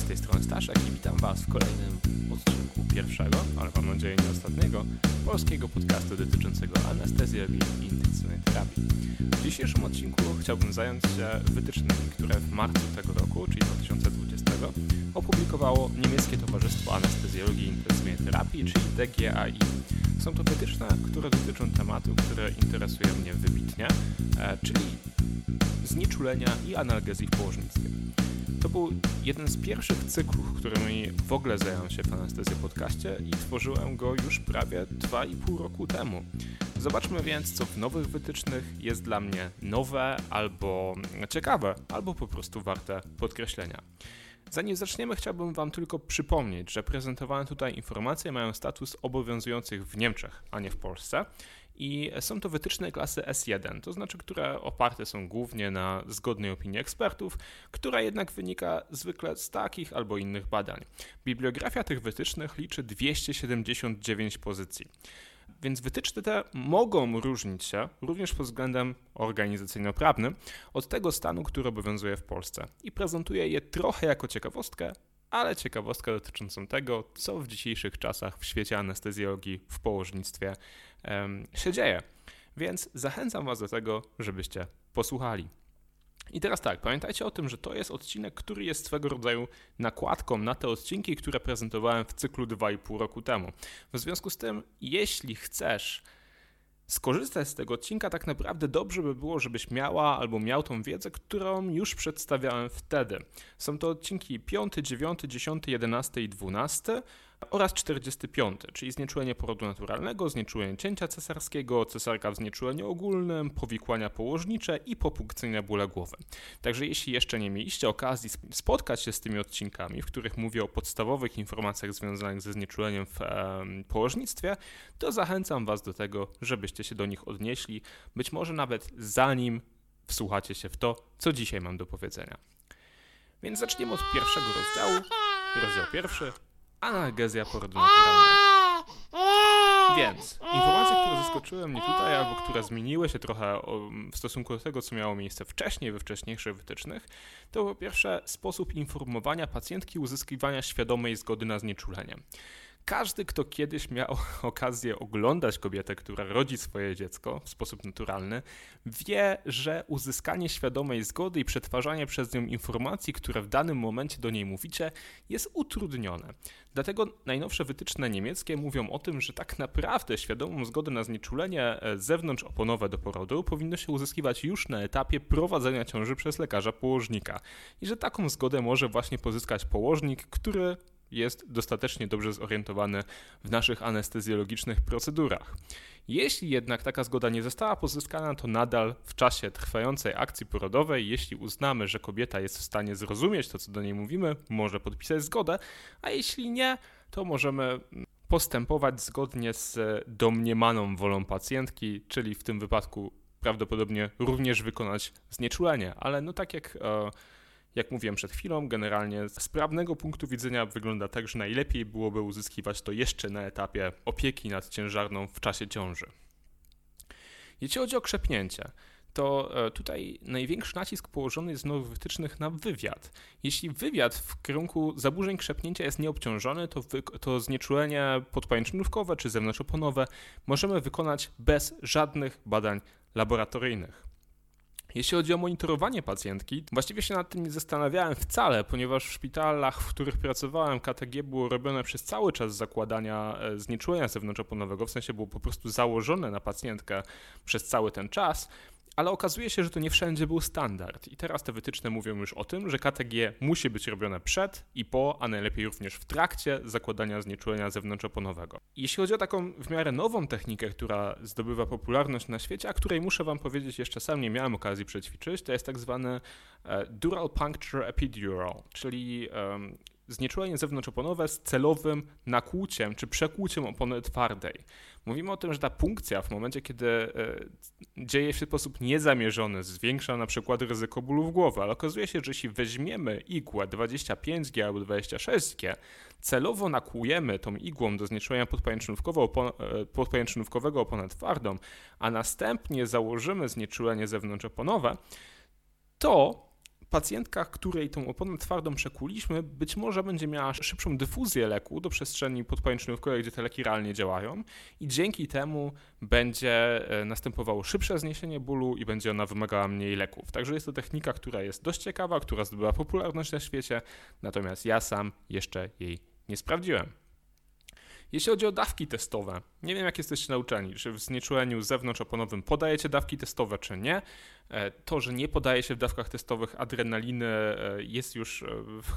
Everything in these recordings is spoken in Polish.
Z tej strony Staszek i witam Was w kolejnym odcinku pierwszego, ale mam nadzieję nie ostatniego, polskiego podcastu dotyczącego anestezjologii i intensywnej terapii. W dzisiejszym odcinku chciałbym zająć się wytycznymi, które w marcu tego roku, czyli 2020, opublikowało niemieckie Towarzystwo Anestezjologii i Intensywnej Terapii, czyli DGAI. Są to wytyczne, które dotyczą tematu, który interesuje mnie wybitnie, e, czyli znieczulenia i analgezji w położnictwie. To był jeden z pierwszych cyklów, którymi w ogóle zająłem się w Anestezji Podcaście i tworzyłem go już prawie 2,5 roku temu. Zobaczmy więc, co w nowych wytycznych jest dla mnie nowe albo ciekawe, albo po prostu warte podkreślenia. Zanim zaczniemy, chciałbym Wam tylko przypomnieć, że prezentowane tutaj informacje mają status obowiązujących w Niemczech, a nie w Polsce. I są to wytyczne klasy S1, to znaczy, które oparte są głównie na zgodnej opinii ekspertów, która jednak wynika zwykle z takich albo innych badań. Bibliografia tych wytycznych liczy 279 pozycji. Więc wytyczne te mogą różnić się również pod względem organizacyjno-prawnym od tego stanu, który obowiązuje w Polsce. I prezentuję je trochę jako ciekawostkę, ale ciekawostkę dotyczącą tego, co w dzisiejszych czasach w świecie anestezjologii w położnictwie się dzieje. Więc zachęcam Was do tego, żebyście posłuchali. I teraz tak, pamiętajcie o tym, że to jest odcinek, który jest swego rodzaju nakładką na te odcinki, które prezentowałem w cyklu 2,5 roku temu. W związku z tym, jeśli chcesz skorzystać z tego odcinka, tak naprawdę dobrze by było, żebyś miała albo miał tą wiedzę, którą już przedstawiałem wtedy. Są to odcinki 5, 9, 10, 11 i 12 oraz 45, czyli znieczulenie porodu naturalnego, znieczulenie cięcia cesarskiego, cesarka w znieczuleniu ogólnym, powikłania położnicze i popunkcyjne bóle głowy. Także jeśli jeszcze nie mieliście okazji spotkać się z tymi odcinkami, w których mówię o podstawowych informacjach związanych ze znieczuleniem w położnictwie, to zachęcam Was do tego, żebyście się do nich odnieśli, być może nawet zanim wsłuchacie się w to, co dzisiaj mam do powiedzenia. Więc zaczniemy od pierwszego rozdziału. Rozdział pierwszy analgezja porodu naturalnego. Więc informacje, które zaskoczyły mnie tutaj, albo które zmieniły się trochę w stosunku do tego, co miało miejsce wcześniej, we wcześniejszych wytycznych, to po pierwsze sposób informowania pacjentki uzyskiwania świadomej zgody na znieczulenie. Każdy, kto kiedyś miał okazję oglądać kobietę, która rodzi swoje dziecko w sposób naturalny, wie, że uzyskanie świadomej zgody i przetwarzanie przez nią informacji, które w danym momencie do niej mówicie, jest utrudnione. Dlatego najnowsze wytyczne niemieckie mówią o tym, że tak naprawdę świadomą zgodę na znieczulenie e, zewnątrz-oponowe do porodu powinno się uzyskiwać już na etapie prowadzenia ciąży przez lekarza położnika i że taką zgodę może właśnie pozyskać położnik, który jest dostatecznie dobrze zorientowany w naszych anestezjologicznych procedurach. Jeśli jednak taka zgoda nie została pozyskana, to nadal w czasie trwającej akcji porodowej, jeśli uznamy, że kobieta jest w stanie zrozumieć to, co do niej mówimy, może podpisać zgodę, a jeśli nie, to możemy postępować zgodnie z domniemaną wolą pacjentki, czyli w tym wypadku prawdopodobnie również wykonać znieczulenie. Ale no tak jak e, jak mówiłem przed chwilą, generalnie z prawnego punktu widzenia wygląda tak, że najlepiej byłoby uzyskiwać to jeszcze na etapie opieki nad ciężarną w czasie ciąży. Jeśli chodzi o krzepnięcie, to e, tutaj największy nacisk położony jest nowych wytycznych na wywiad. Jeśli wywiad w kierunku zaburzeń krzepnięcia jest nieobciążony, to, wy, to znieczulenie podpajęczynówkowe czy zewnątrzoponowe możemy wykonać bez żadnych badań laboratoryjnych. Jeśli chodzi o monitorowanie pacjentki, właściwie się nad tym nie zastanawiałem wcale, ponieważ w szpitalach, w których pracowałem, KTG było robione przez cały czas zakładania e, znieczulenia zewnątrzoponowego, w sensie było po prostu założone na pacjentkę przez cały ten czas ale okazuje się, że to nie wszędzie był standard. I teraz te wytyczne mówią już o tym, że KTG musi być robione przed i po, a najlepiej również w trakcie zakładania znieczulenia zewnątrzoponowego. Jeśli chodzi o taką w miarę nową technikę, która zdobywa popularność na świecie, a której muszę Wam powiedzieć, jeszcze sam nie miałem okazji przećwiczyć, to jest tak zwany e, dural puncture epidural, czyli um, znieczulenie zewnątrzoponowe z celowym nakłuciem czy przekłuciem opony twardej. Mówimy o tym, że ta punkcja w momencie, kiedy e, dzieje się w sposób niezamierzony, zwiększa na przykład ryzyko bólów głowy, ale okazuje się, że jeśli weźmiemy igłę 25G albo 26G, celowo nakłujemy tą igłą do znieczulenia e, podpajęczynówkowego oponę twardą, a następnie założymy znieczulenie zewnątrzoponowe, to pacjentka, której tą oponę twardą przekuliśmy, być może będzie miała szybszą dyfuzję leku do przestrzeni podpajęczynówkowej, gdzie te leki realnie działają i dzięki temu będzie e, następowało szybsze zniesienie bólu i będzie ona wymagała mniej leków. Także jest to technika, która jest dość ciekawa, która zdobyła popularność na świecie, natomiast ja sam jeszcze jej nie sprawdziłem. Jeśli chodzi o dawki testowe, nie wiem jak jesteście nauczeni, czy w znieczuleniu zewnątrzoponowym podajecie dawki testowe, czy nie. E, to, że nie podaje się w dawkach testowych adrenaliny e, jest już e,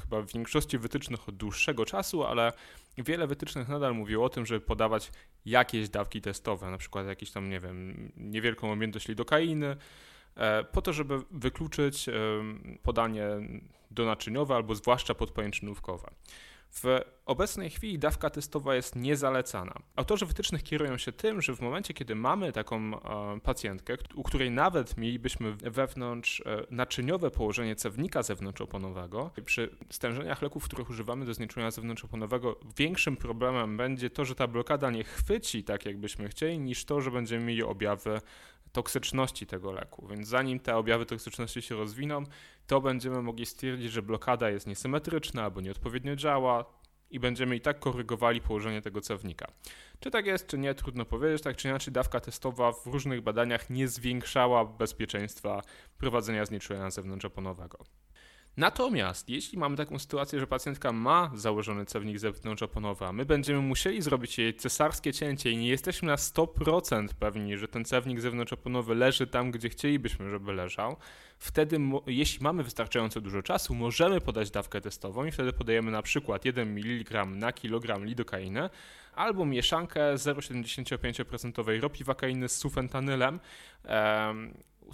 chyba w większości wytycznych od dłuższego czasu, ale wiele wytycznych nadal mówi o tym, żeby podawać jakieś dawki testowe, na przykład jakieś tam, nie wiem, niewielką objętość lidokainy, po to, żeby wykluczyć podanie donaczyniowe albo zwłaszcza podpajęczynówkowe. W obecnej chwili dawka testowa jest niezalecana. Autorzy wytycznych kierują się tym, że w momencie, kiedy mamy taką e, pacjentkę, u której nawet mielibyśmy wewnątrz e, naczyniowe położenie cewnika zewnątrzoponowego, przy stężeniach leków, których używamy do znieczulenia zewnątrzoponowego, większym problemem będzie to, że ta blokada nie chwyci tak, jakbyśmy chcieli, niż to, że będziemy mieli objawy toksyczności tego leku. Więc zanim te objawy toksyczności się rozwiną, to będziemy mogli stwierdzić, że blokada jest niesymetryczna albo nieodpowiednio działa i będziemy i tak korygowali położenie tego cewnika. Czy tak jest, czy nie, trudno powiedzieć. Tak czy inaczej, dawka testowa w różnych badaniach nie zwiększała bezpieczeństwa prowadzenia znieczulenia zewnątrzoponowego. Natomiast jeśli mamy taką sytuację, że pacjentka ma założony cewnik zewnątrzoponowy, a my będziemy musieli zrobić jej cesarskie cięcie i nie jesteśmy na 100% pewni, że ten cewnik zewnątrzoponowy leży tam, gdzie chcielibyśmy, żeby leżał, wtedy jeśli mamy wystarczająco dużo czasu, możemy podać dawkę testową i wtedy podajemy na przykład 1 mg na kilogram lidokainy albo mieszankę 0,75% ropiwakainy z sufentanylem.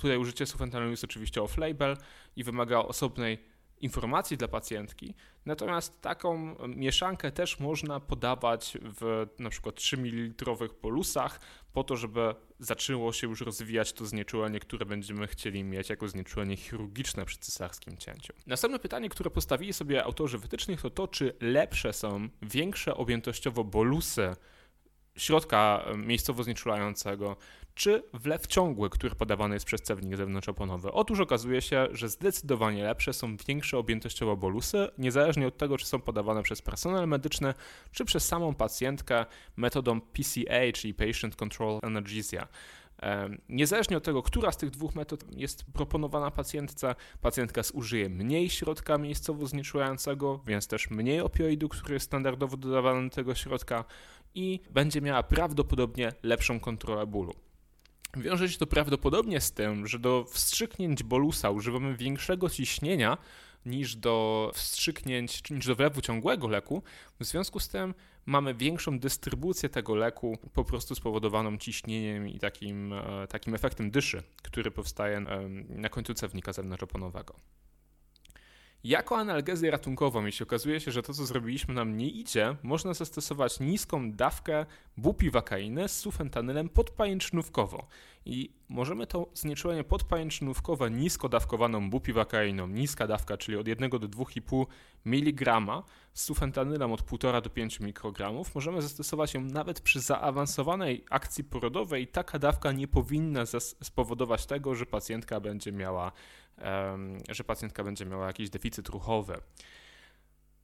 Tutaj użycie sufentanylu jest oczywiście off-label i wymaga osobnej informacji dla pacjentki. Natomiast taką mieszankę też można podawać w na przykład 3 ml polusach po to, żeby zaczęło się już rozwijać to znieczulenie, które będziemy chcieli mieć jako znieczulenie chirurgiczne przy cesarskim cięciu. Następne pytanie, które postawili sobie autorzy wytycznych to to, czy lepsze są większe objętościowo bolusy środka miejscowo znieczulającego, czy wlew ciągły, który podawany jest przez cewnik zewnątrzoponowy. Otóż okazuje się, że zdecydowanie lepsze są większe objętościowo bolusy, niezależnie od tego, czy są podawane przez personel medyczny, czy przez samą pacjentkę metodą PCA, czyli Patient Control Analgesia. Niezależnie od tego, która z tych dwóch metod jest proponowana pacjentce, pacjentka zużyje mniej środka miejscowo znieczulającego, więc też mniej opioidu, który jest standardowo dodawany do tego środka i będzie miała prawdopodobnie lepszą kontrolę bólu. Wiąże się to prawdopodobnie z tym, że do wstrzyknięć bolusa używamy większego ciśnienia niż do wstrzyknięć, niż do wlewu ciągłego leku. W związku z tym mamy większą dystrybucję tego leku, po prostu spowodowaną ciśnieniem i takim, e, takim efektem dyszy, który powstaje na końcu cewnika zewnątrzoponowego. Jako analgezję ratunkową, jeśli okazuje się, że to, co zrobiliśmy nam nie idzie, można zastosować niską dawkę bupivakainy z sufentanylem podpajęcznówkowo. I możemy to znieczulenie podpajęcznówkowe nisko dawkowaną bupivakainą, niska dawka, czyli od 1 do 2,5 mg z sufentanylem od 1,5 do 5 mikrogramów, możemy zastosować ją nawet przy zaawansowanej akcji porodowej. Taka dawka nie powinna spowodować tego, że pacjentka będzie miała że pacjentka będzie miała jakiś deficyt ruchowy.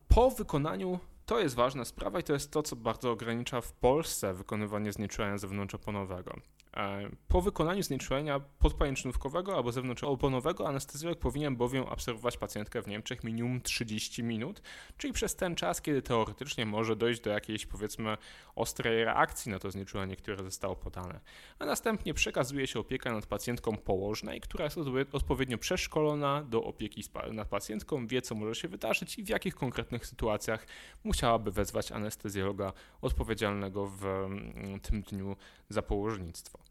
Po wykonaniu to jest ważna sprawa i to jest to, co bardzo ogranicza w Polsce wykonywanie znieczulenia zewnątrzoponowego. E, po wykonaniu znieczulenia podpajęczynówkowego albo zewnątrzoponowego anestezjolog powinien bowiem obserwować pacjentkę w Niemczech minimum 30 minut, czyli przez ten czas, kiedy teoretycznie może dojść do jakiejś powiedzmy ostrej reakcji na to znieczulenie, które zostało podane. A następnie przekazuje się opiekę nad pacjentką położnej, która jest odpowiednio przeszkolona do opieki nad pacjentką, wie co może się wydarzyć i w jakich konkretnych sytuacjach musiałaby wezwać anestezjologa odpowiedzialnego w mm, tym dniu za położnictwo.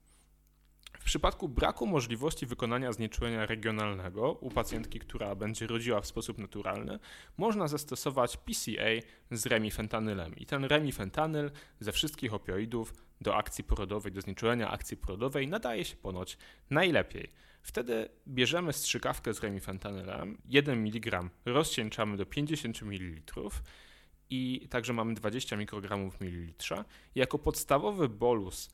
W przypadku braku możliwości wykonania znieczulenia regionalnego u pacjentki, która będzie rodziła w sposób naturalny, można zastosować PCA z remifentanylem. I ten remifentanyl ze wszystkich opioidów do akcji porodowej, do znieczulenia akcji porodowej nadaje się ponoć najlepiej. Wtedy bierzemy strzykawkę z remifentanylem, 1 mg rozcieńczamy do 50 ml i także mamy 20 mikrogramów w mililitrze. Jako podstawowy bolus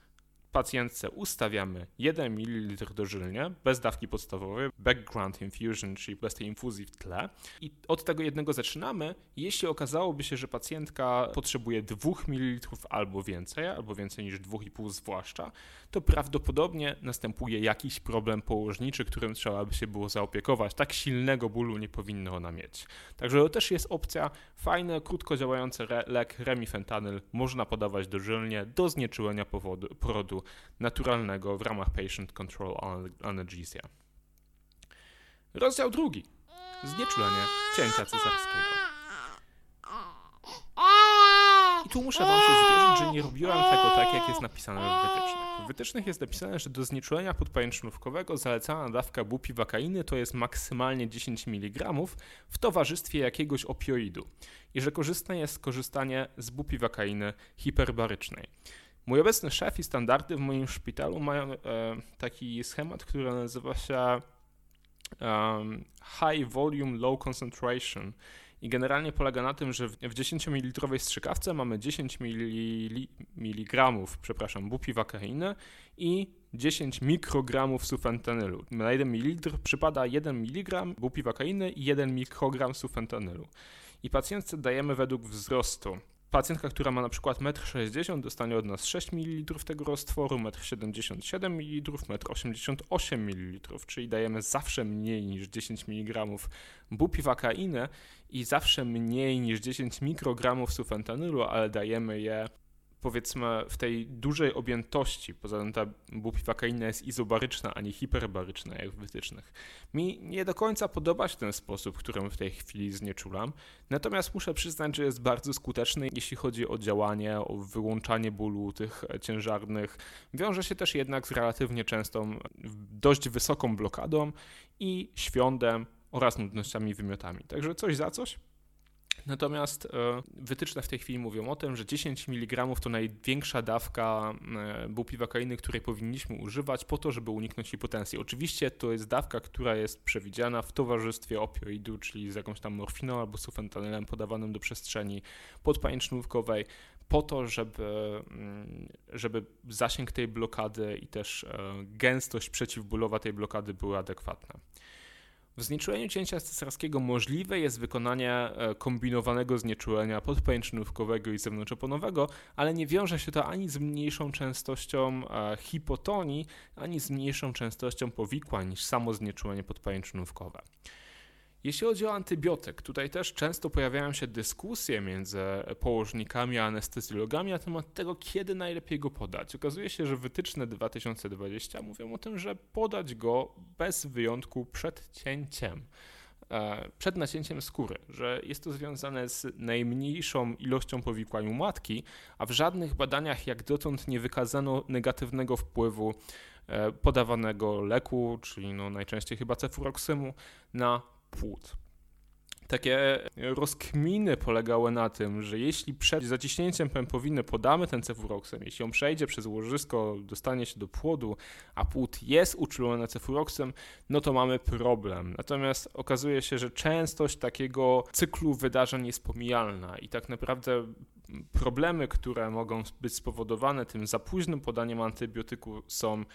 pacjentce ustawiamy 1 ml dożylnie, bez dawki podstawowej, background infusion, czyli bez tej infuzji w tle. I od tego jednego zaczynamy. Jeśli okazałoby się, że pacjentka potrzebuje 2 ml albo więcej, albo więcej niż 2,5 zwłaszcza, to prawdopodobnie następuje jakiś problem położniczy, którym trzeba by się było zaopiekować. Tak silnego bólu nie powinno ona mieć. Także to też jest opcja, fajny, krótko działający lek remifentanyl można podawać dożylnie do znieczulenia powodu, porodu naturalnego w ramach Patient Control Analgesia. Rozdział drugi. Znieczulenie cięcia cesarskiego. I tu muszę wam się zwierzyć, że nie robiłam tego tak, jak jest napisane w wytycznych. W wytycznych jest napisane, że do znieczulenia podpajęczynówkowego zalecana dawka bupiwakainy to jest maksymalnie 10 mg w towarzystwie jakiegoś opioidu i że korzystne jest korzystanie z bupiwakainy hiperbarycznej. Mój obecny szef i standardy w moim szpitalu mają e, taki schemat, który nazywa się um, High Volume Low Concentration i generalnie polega na tym, że w 10 ml strzykawce mamy 10 mg, przepraszam, bupiwakainy i 10 mikrogramów sufentanylu. Na 1 ml przypada 1 mg bupiwakainy i 1 mikrogram sufentanylu. I pacjentce dajemy według wzrostu. Pacjentka, która ma na przykład 1,60 m dostanie od nas 6 ml tego roztworu, 1,77 m ml, 1,88 ml, czyli dajemy zawsze mniej niż 10 mg bupiwakainy i zawsze mniej niż 10 mikrogramów sufentanylu, ale dajemy je powiedzmy w tej dużej objętości, poza tym ta bupiwakaina jest izobaryczna, a nie hiperbaryczna jak w wytycznych. Mi nie do końca podoba się ten sposób, którym w tej chwili znieczulam, natomiast muszę przyznać, że jest bardzo skuteczny, jeśli chodzi o działanie, o wyłączanie bólu tych ciężarnych. Wiąże się też jednak z relatywnie częstą, dość wysoką blokadą i świądem oraz nudnościami wymiotami. Także coś za coś. Natomiast e, wytyczne w tej chwili mówią o tym, że 10 mg to największa dawka e, bupiwakainy, której powinniśmy używać po to, żeby uniknąć hipotensji. Oczywiście to jest dawka, która jest przewidziana w towarzystwie opioidu, czyli z jakąś tam morfiną albo sufentanylem podawanym do przestrzeni podpajęcznówkowej po to, żeby, mm, żeby zasięg tej blokady i też e, gęstość przeciwbólowa tej blokady były adekwatne. W znieczuleniu cięcia cesarskiego możliwe jest wykonanie e, kombinowanego znieczulenia podpajęczynówkowego i zewnątrzoponowego, ale nie wiąże się to ani z mniejszą częstością e, hipotonii, ani z mniejszą częstością powikłań niż samo znieczulenie podpajęczynówkowe. Jeśli chodzi o antybiotyk, tutaj też często pojawiają się dyskusje między położnikami a anestezjologami na temat tego, kiedy najlepiej go podać. Okazuje się, że wytyczne 2020 mówią o tym, że podać go bez wyjątku przed cięciem e, przed nacięciem skóry, że jest to związane z najmniejszą ilością powikłań u matki, a w żadnych badaniach jak dotąd nie wykazano negatywnego wpływu e, podawanego leku, czyli no najczęściej chyba cefuroksymu, na płód. Takie rozkminy polegały na tym, że jeśli przed zaciśnięciem pępowiny podamy ten cefuroksem, jeśli on przejdzie przez łożysko, dostanie się do płodu, a płód jest uczulony cefuroksem, no to mamy problem. Natomiast okazuje się, że częstość takiego cyklu wydarzeń jest pomijalna i tak naprawdę problemy, które mogą być spowodowane tym za późnym podaniem antybiotyku są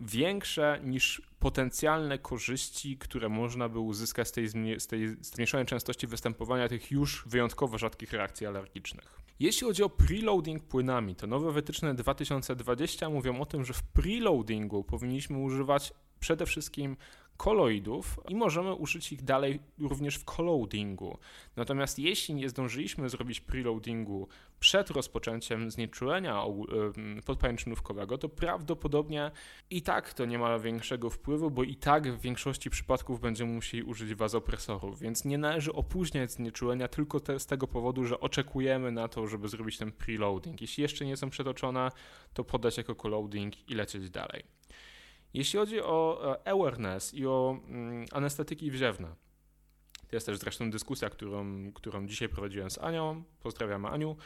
większe niż potencjalne korzyści, które można by uzyskać z tej, z tej zmniejszonej częstości występowania tych już wyjątkowo rzadkich reakcji alergicznych. Jeśli chodzi o preloading płynami, to nowe wytyczne 2020 mówią o tym, że w preloadingu powinniśmy używać przede wszystkim koloidów i możemy użyć ich dalej również w coloadingu. Natomiast jeśli nie zdążyliśmy zrobić preloadingu przed rozpoczęciem znieczulenia podpajęczynówkowego, to prawdopodobnie i tak to nie ma większego wpływu, bo i tak w większości przypadków będziemy musieli użyć wazopresorów, więc nie należy opóźniać znieczulenia tylko te, z tego powodu, że oczekujemy na to, żeby zrobić ten preloading. Jeśli jeszcze nie są przetoczone, to podać jako coloading i lecieć dalej. Jeśli chodzi o e, awareness i o mm, anestetyki wziewne, to jest też zresztą dyskusja, którą, którą dzisiaj prowadziłem z Anią. Pozdrawiam Aniu.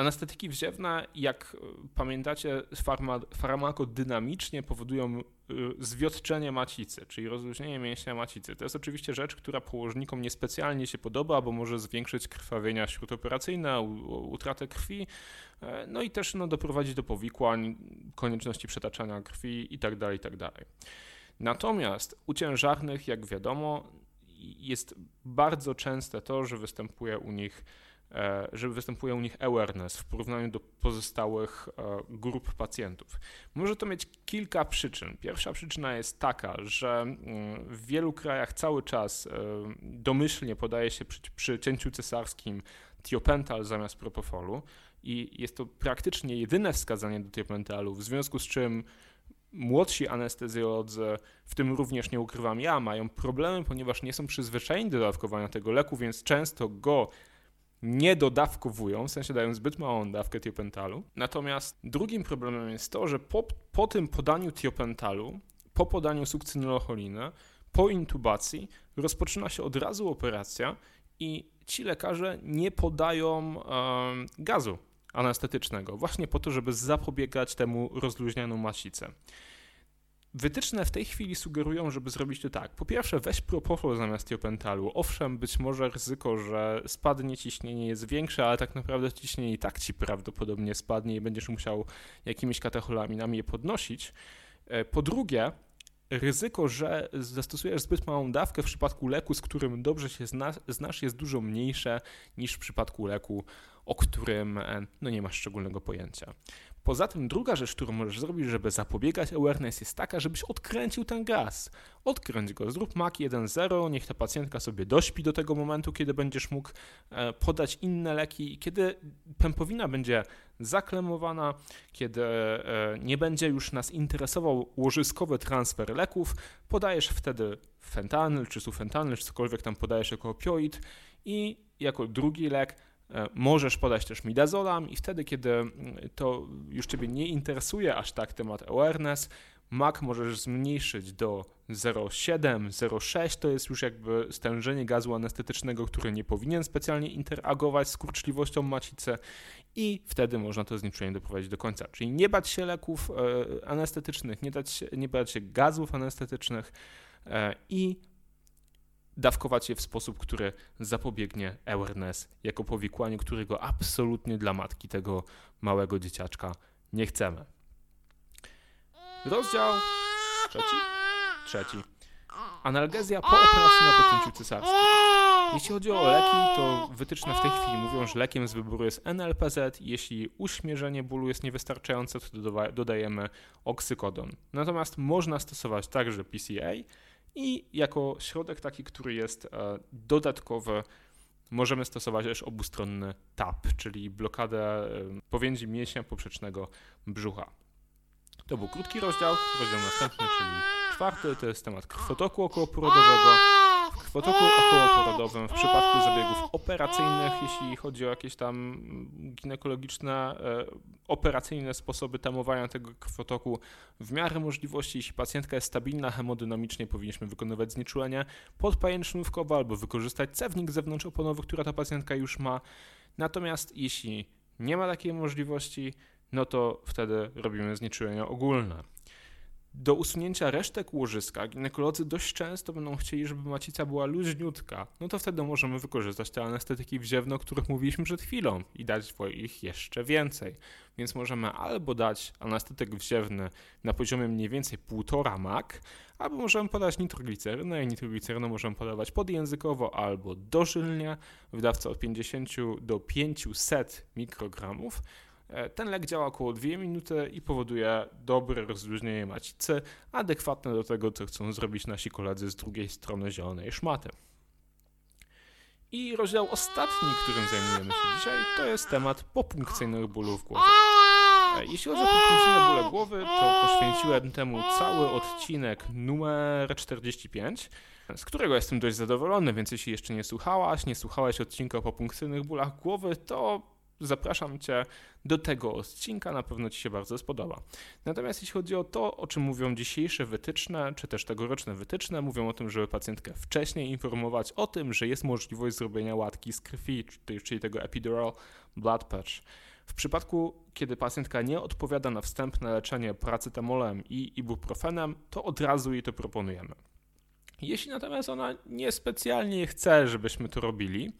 E, Anestetyki wziewne, jak pamiętacie, farma, farmakodynamicznie powodują zwiotczenie macicy, czyli rozluźnienie mięśnia macicy. To jest oczywiście rzecz, która położnikom niespecjalnie się podoba, bo może zwiększyć krwawienia śródoperacyjne, utratę krwi, no i też no, doprowadzić do powikłań, konieczności przetaczania krwi itd., tak itd. Tak Natomiast u ciężarnych, jak wiadomo, jest bardzo częste to, że występuje u nich e, że występuje u nich awareness w porównaniu do pozostałych e, grup pacjentów. Może to mieć kilka przyczyn. Pierwsza przyczyna jest taka, że mm, w wielu krajach cały czas e, domyślnie podaje się przy, przy cięciu cesarskim tiopental zamiast propofolu i jest to praktycznie jedyne wskazanie do tiopentalu, w związku z czym młodsi anestezjolodzy, w tym również nie ukrywam ja, mają problemy, ponieważ nie są przyzwyczajeni do dawkowania tego leku, więc często go nie dodawkowują, w sensie dają zbyt małą dawkę tiopentalu. Natomiast drugim problemem jest to, że po, po tym podaniu tiopentalu, po podaniu sukcynolocholiny, po intubacji rozpoczyna się od razu operacja i ci lekarze nie podają um, gazu anestetycznego, właśnie po to, żeby zapobiegać temu rozluźnianiu masicy. Wytyczne w tej chwili sugerują, żeby zrobić to tak. Po pierwsze, weź propofol zamiast tiopentalu. Owszem, być może ryzyko, że spadnie ciśnienie jest większe, ale tak naprawdę ciśnienie i tak ci prawdopodobnie spadnie i będziesz musiał jakimiś katecholaminami je podnosić. E, po drugie, ryzyko, że zastosujesz zbyt małą dawkę w przypadku leku, z którym dobrze się znasz, jest dużo mniejsze niż w przypadku leku, o którym e, no, nie masz szczególnego pojęcia. Poza tym druga rzecz, którą możesz zrobić, żeby zapobiegać awareness jest taka, żebyś odkręcił ten gaz. Odkręć go, zrób MAC 1.0, niech ta pacjentka sobie dośpi do tego momentu, kiedy będziesz mógł e, podać inne leki i kiedy pępowina będzie zaklemowana, kiedy e, nie będzie już nas interesował łożyskowy transfer leków, podajesz wtedy fentanyl, czy sufentanyl, czy cokolwiek tam podajesz jako opioid i jako drugi lek możesz podać też midazolam i wtedy, kiedy mm, to już Ciebie nie interesuje aż tak temat awareness, MAC możesz zmniejszyć do 0,7, 0,6 to jest już jakby stężenie gazu anestetycznego, który nie powinien specjalnie interagować z kurczliwością macicy i wtedy można to znieczulenie doprowadzić do końca. Czyli nie bać się leków e, anestetycznych, nie, dać nie bać się gazów anestetycznych e, i dawkować je w sposób, który zapobiegnie awareness jako powikłaniu, którego absolutnie dla matki tego małego dzieciaczka nie chcemy. Rozdział trzeci. Trzeci. Analgezja po operacji na pocięciu cesarskim. Jeśli chodzi o leki, to wytyczne w tej chwili mówią, że lekiem z wyboru jest NLPZ. Jeśli uśmierzenie bólu jest niewystarczające, to dodajemy oksykodon. Natomiast można stosować także PCA, i jako środek taki, który jest e, dodatkowy, możemy stosować też obustronny TAP, czyli blokadę e, powięzi mięśnia poprzecznego brzucha. To był krótki rozdział. Rozdział następny, czyli czwarty, to jest temat krwotoku okołoporodowego krwotoku okołoporodowym w przypadku zabiegów operacyjnych, jeśli chodzi o jakieś tam ginekologiczne, e, operacyjne sposoby tamowania tego krwotoku, w miarę możliwości, jeśli pacjentka jest stabilna hemodynamicznie, powinniśmy wykonywać znieczulenie podpajęcznówkowe albo wykorzystać cewnik zewnątrzoponowy, która ta pacjentka już ma. Natomiast jeśli nie ma takiej możliwości, no to wtedy robimy znieczulenie ogólne. Do usunięcia resztek łożyska ginekolodzy dość często będą chcieli, żeby macica była luźniutka. No to wtedy możemy wykorzystać te anestetyki wziewne, o których mówiliśmy przed chwilą i dać ich jeszcze więcej. Więc możemy albo dać anestetyk wziewny na poziomie mniej więcej 1,5 mak, albo możemy podać nitroglicerynę i nitroglicerynę możemy podawać podjęzykowo albo dożylnie w dawce od 50 do 500 mikrogramów ten lek działa około 2 minuty i powoduje dobre rozluźnienie macicy, adekwatne do tego, co chcą zrobić nasi koledzy z drugiej strony zielonej szmaty. I rozdział ostatni, którym zajmujemy się dzisiaj, to jest temat popunkcyjnych bólów głowy. E, jeśli chodzi o popunkcyjne bóle głowy, to poświęciłem temu cały odcinek numer 45, z którego jestem dość zadowolony, więc jeśli jeszcze nie słuchałaś, nie słuchałeś odcinka o popunkcyjnych bólach głowy, to zapraszam Cię do tego odcinka, na pewno Ci się bardzo spodoba. Natomiast jeśli chodzi o to, o czym mówią dzisiejsze wytyczne, czy też tegoroczne wytyczne, mówią o tym, żeby pacjentkę wcześniej informować o tym, że jest możliwość zrobienia łatki z krwi, czyli tego epidural blood patch. W przypadku, kiedy pacjentka nie odpowiada na wstępne leczenie paracetamolem i ibuprofenem, to od razu jej to proponujemy. Jeśli natomiast ona niespecjalnie chce, żebyśmy to robili,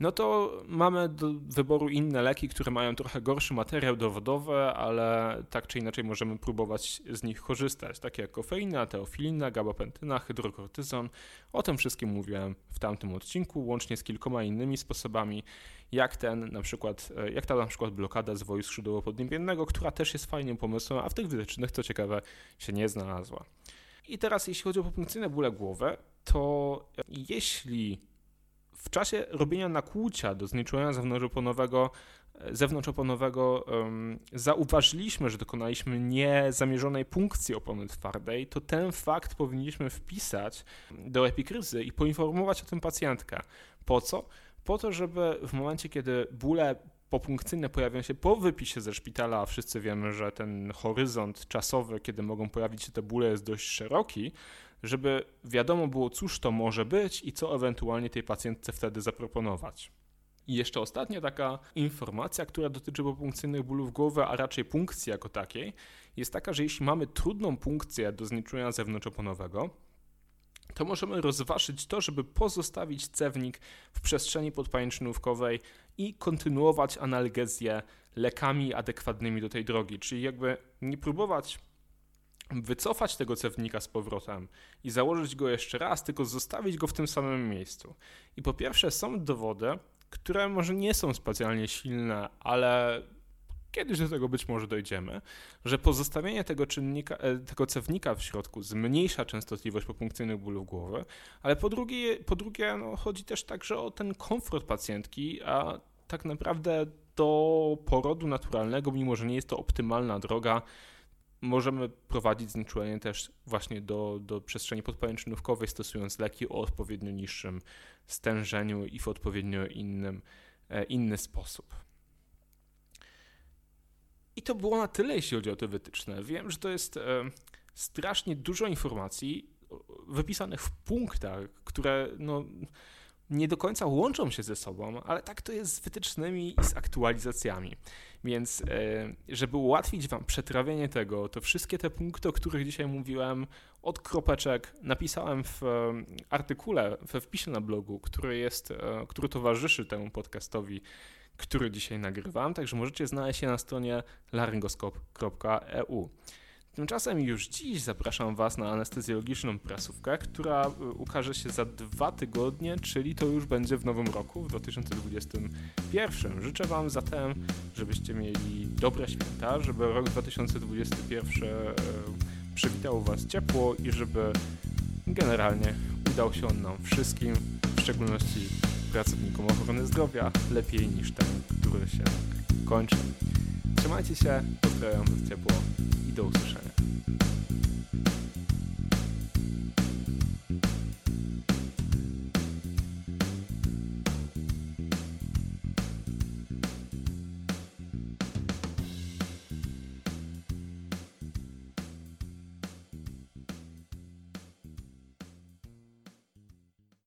no to mamy do wyboru inne leki, które mają trochę gorszy materiał dowodowy, ale tak czy inaczej możemy próbować z nich korzystać, takie jak kofeina, teofilina, gabapentyna, hydrokortyzon. O tym wszystkim mówiłem w tamtym odcinku, łącznie z kilkoma innymi sposobami, jak ten na przykład, e, jak ta na przykład blokada zwoju skrzydłowo-podniebiennego, która też jest fajnym pomysłem, a w tych wytycznych, co ciekawe, się nie znalazła. I teraz jeśli chodzi o popunkcyjne bóle głowy, to jeśli w czasie robienia nakłucia do znieczulenia zewnątrzoponowego, zewnątrzoponowego um, zauważyliśmy, że dokonaliśmy niezamierzonej punkcji opony twardej, to ten fakt powinniśmy wpisać do epikryzy i poinformować o tym pacjentkę. Po co? Po to, żeby w momencie, kiedy bóle popunkcyjne pojawią się po wypisie ze szpitala, a wszyscy wiemy, że ten horyzont czasowy, kiedy mogą pojawić się te bóle jest dość szeroki, żeby wiadomo było, cóż to może być i co ewentualnie tej pacjentce wtedy zaproponować. I jeszcze ostatnia taka informacja, która dotyczy popunkcyjnych bólów głowy, a raczej punkcji jako takiej, jest taka, że jeśli mamy trudną punkcję do znieczulenia zewnątrzoponowego, to możemy rozważyć to, żeby pozostawić cewnik w przestrzeni podpajęczynówkowej i kontynuować analgezję lekami adekwatnymi do tej drogi, czyli jakby nie próbować wycofać tego cewnika z powrotem i założyć go jeszcze raz, tylko zostawić go w tym samym miejscu. I po pierwsze są dowody, które może nie są specjalnie silne, ale kiedyś do tego być może dojdziemy, że pozostawienie tego czynnika, e, tego cewnika w środku zmniejsza częstotliwość popunkcyjnych bólów głowy, ale po drugie, po drugie no, chodzi też także o ten komfort pacjentki, a tak naprawdę do porodu naturalnego, mimo że nie jest to optymalna droga, możemy prowadzić znieczulenie też właśnie do, do przestrzeni podpajęczynówkowej, stosując leki o odpowiednio niższym stężeniu i w odpowiednio innym, e, inny sposób. I to było na tyle, jeśli chodzi o te wytyczne. Wiem, że to jest e, strasznie dużo informacji wypisanych w punktach, które no, nie do końca łączą się ze sobą, ale tak to jest z wytycznymi i z aktualizacjami. Więc e, żeby ułatwić Wam przetrawienie tego, to wszystkie te punkty, o których dzisiaj mówiłem, od kropeczek napisałem w e, artykule, we wpisie na blogu, który jest, e, który towarzyszy temu podcastowi, który dzisiaj nagrywam, także możecie znaleźć je na stronie laryngoskop.eu. Tymczasem już dziś zapraszam Was na anestezjologiczną prasówkę, która y, ukaże się za dwa tygodnie, czyli to już będzie w nowym roku, w 2021. Życzę Wam zatem, żebyście mieli dobre święta, żeby rok 2021 y, przywitał Was ciepło i żeby generalnie udał się on nam wszystkim, w szczególności pracownikom ochrony zdrowia, lepiej niż ten, który się kończy. Trzymajcie się, pozdrawiam Was ciepło i do usłyszenia.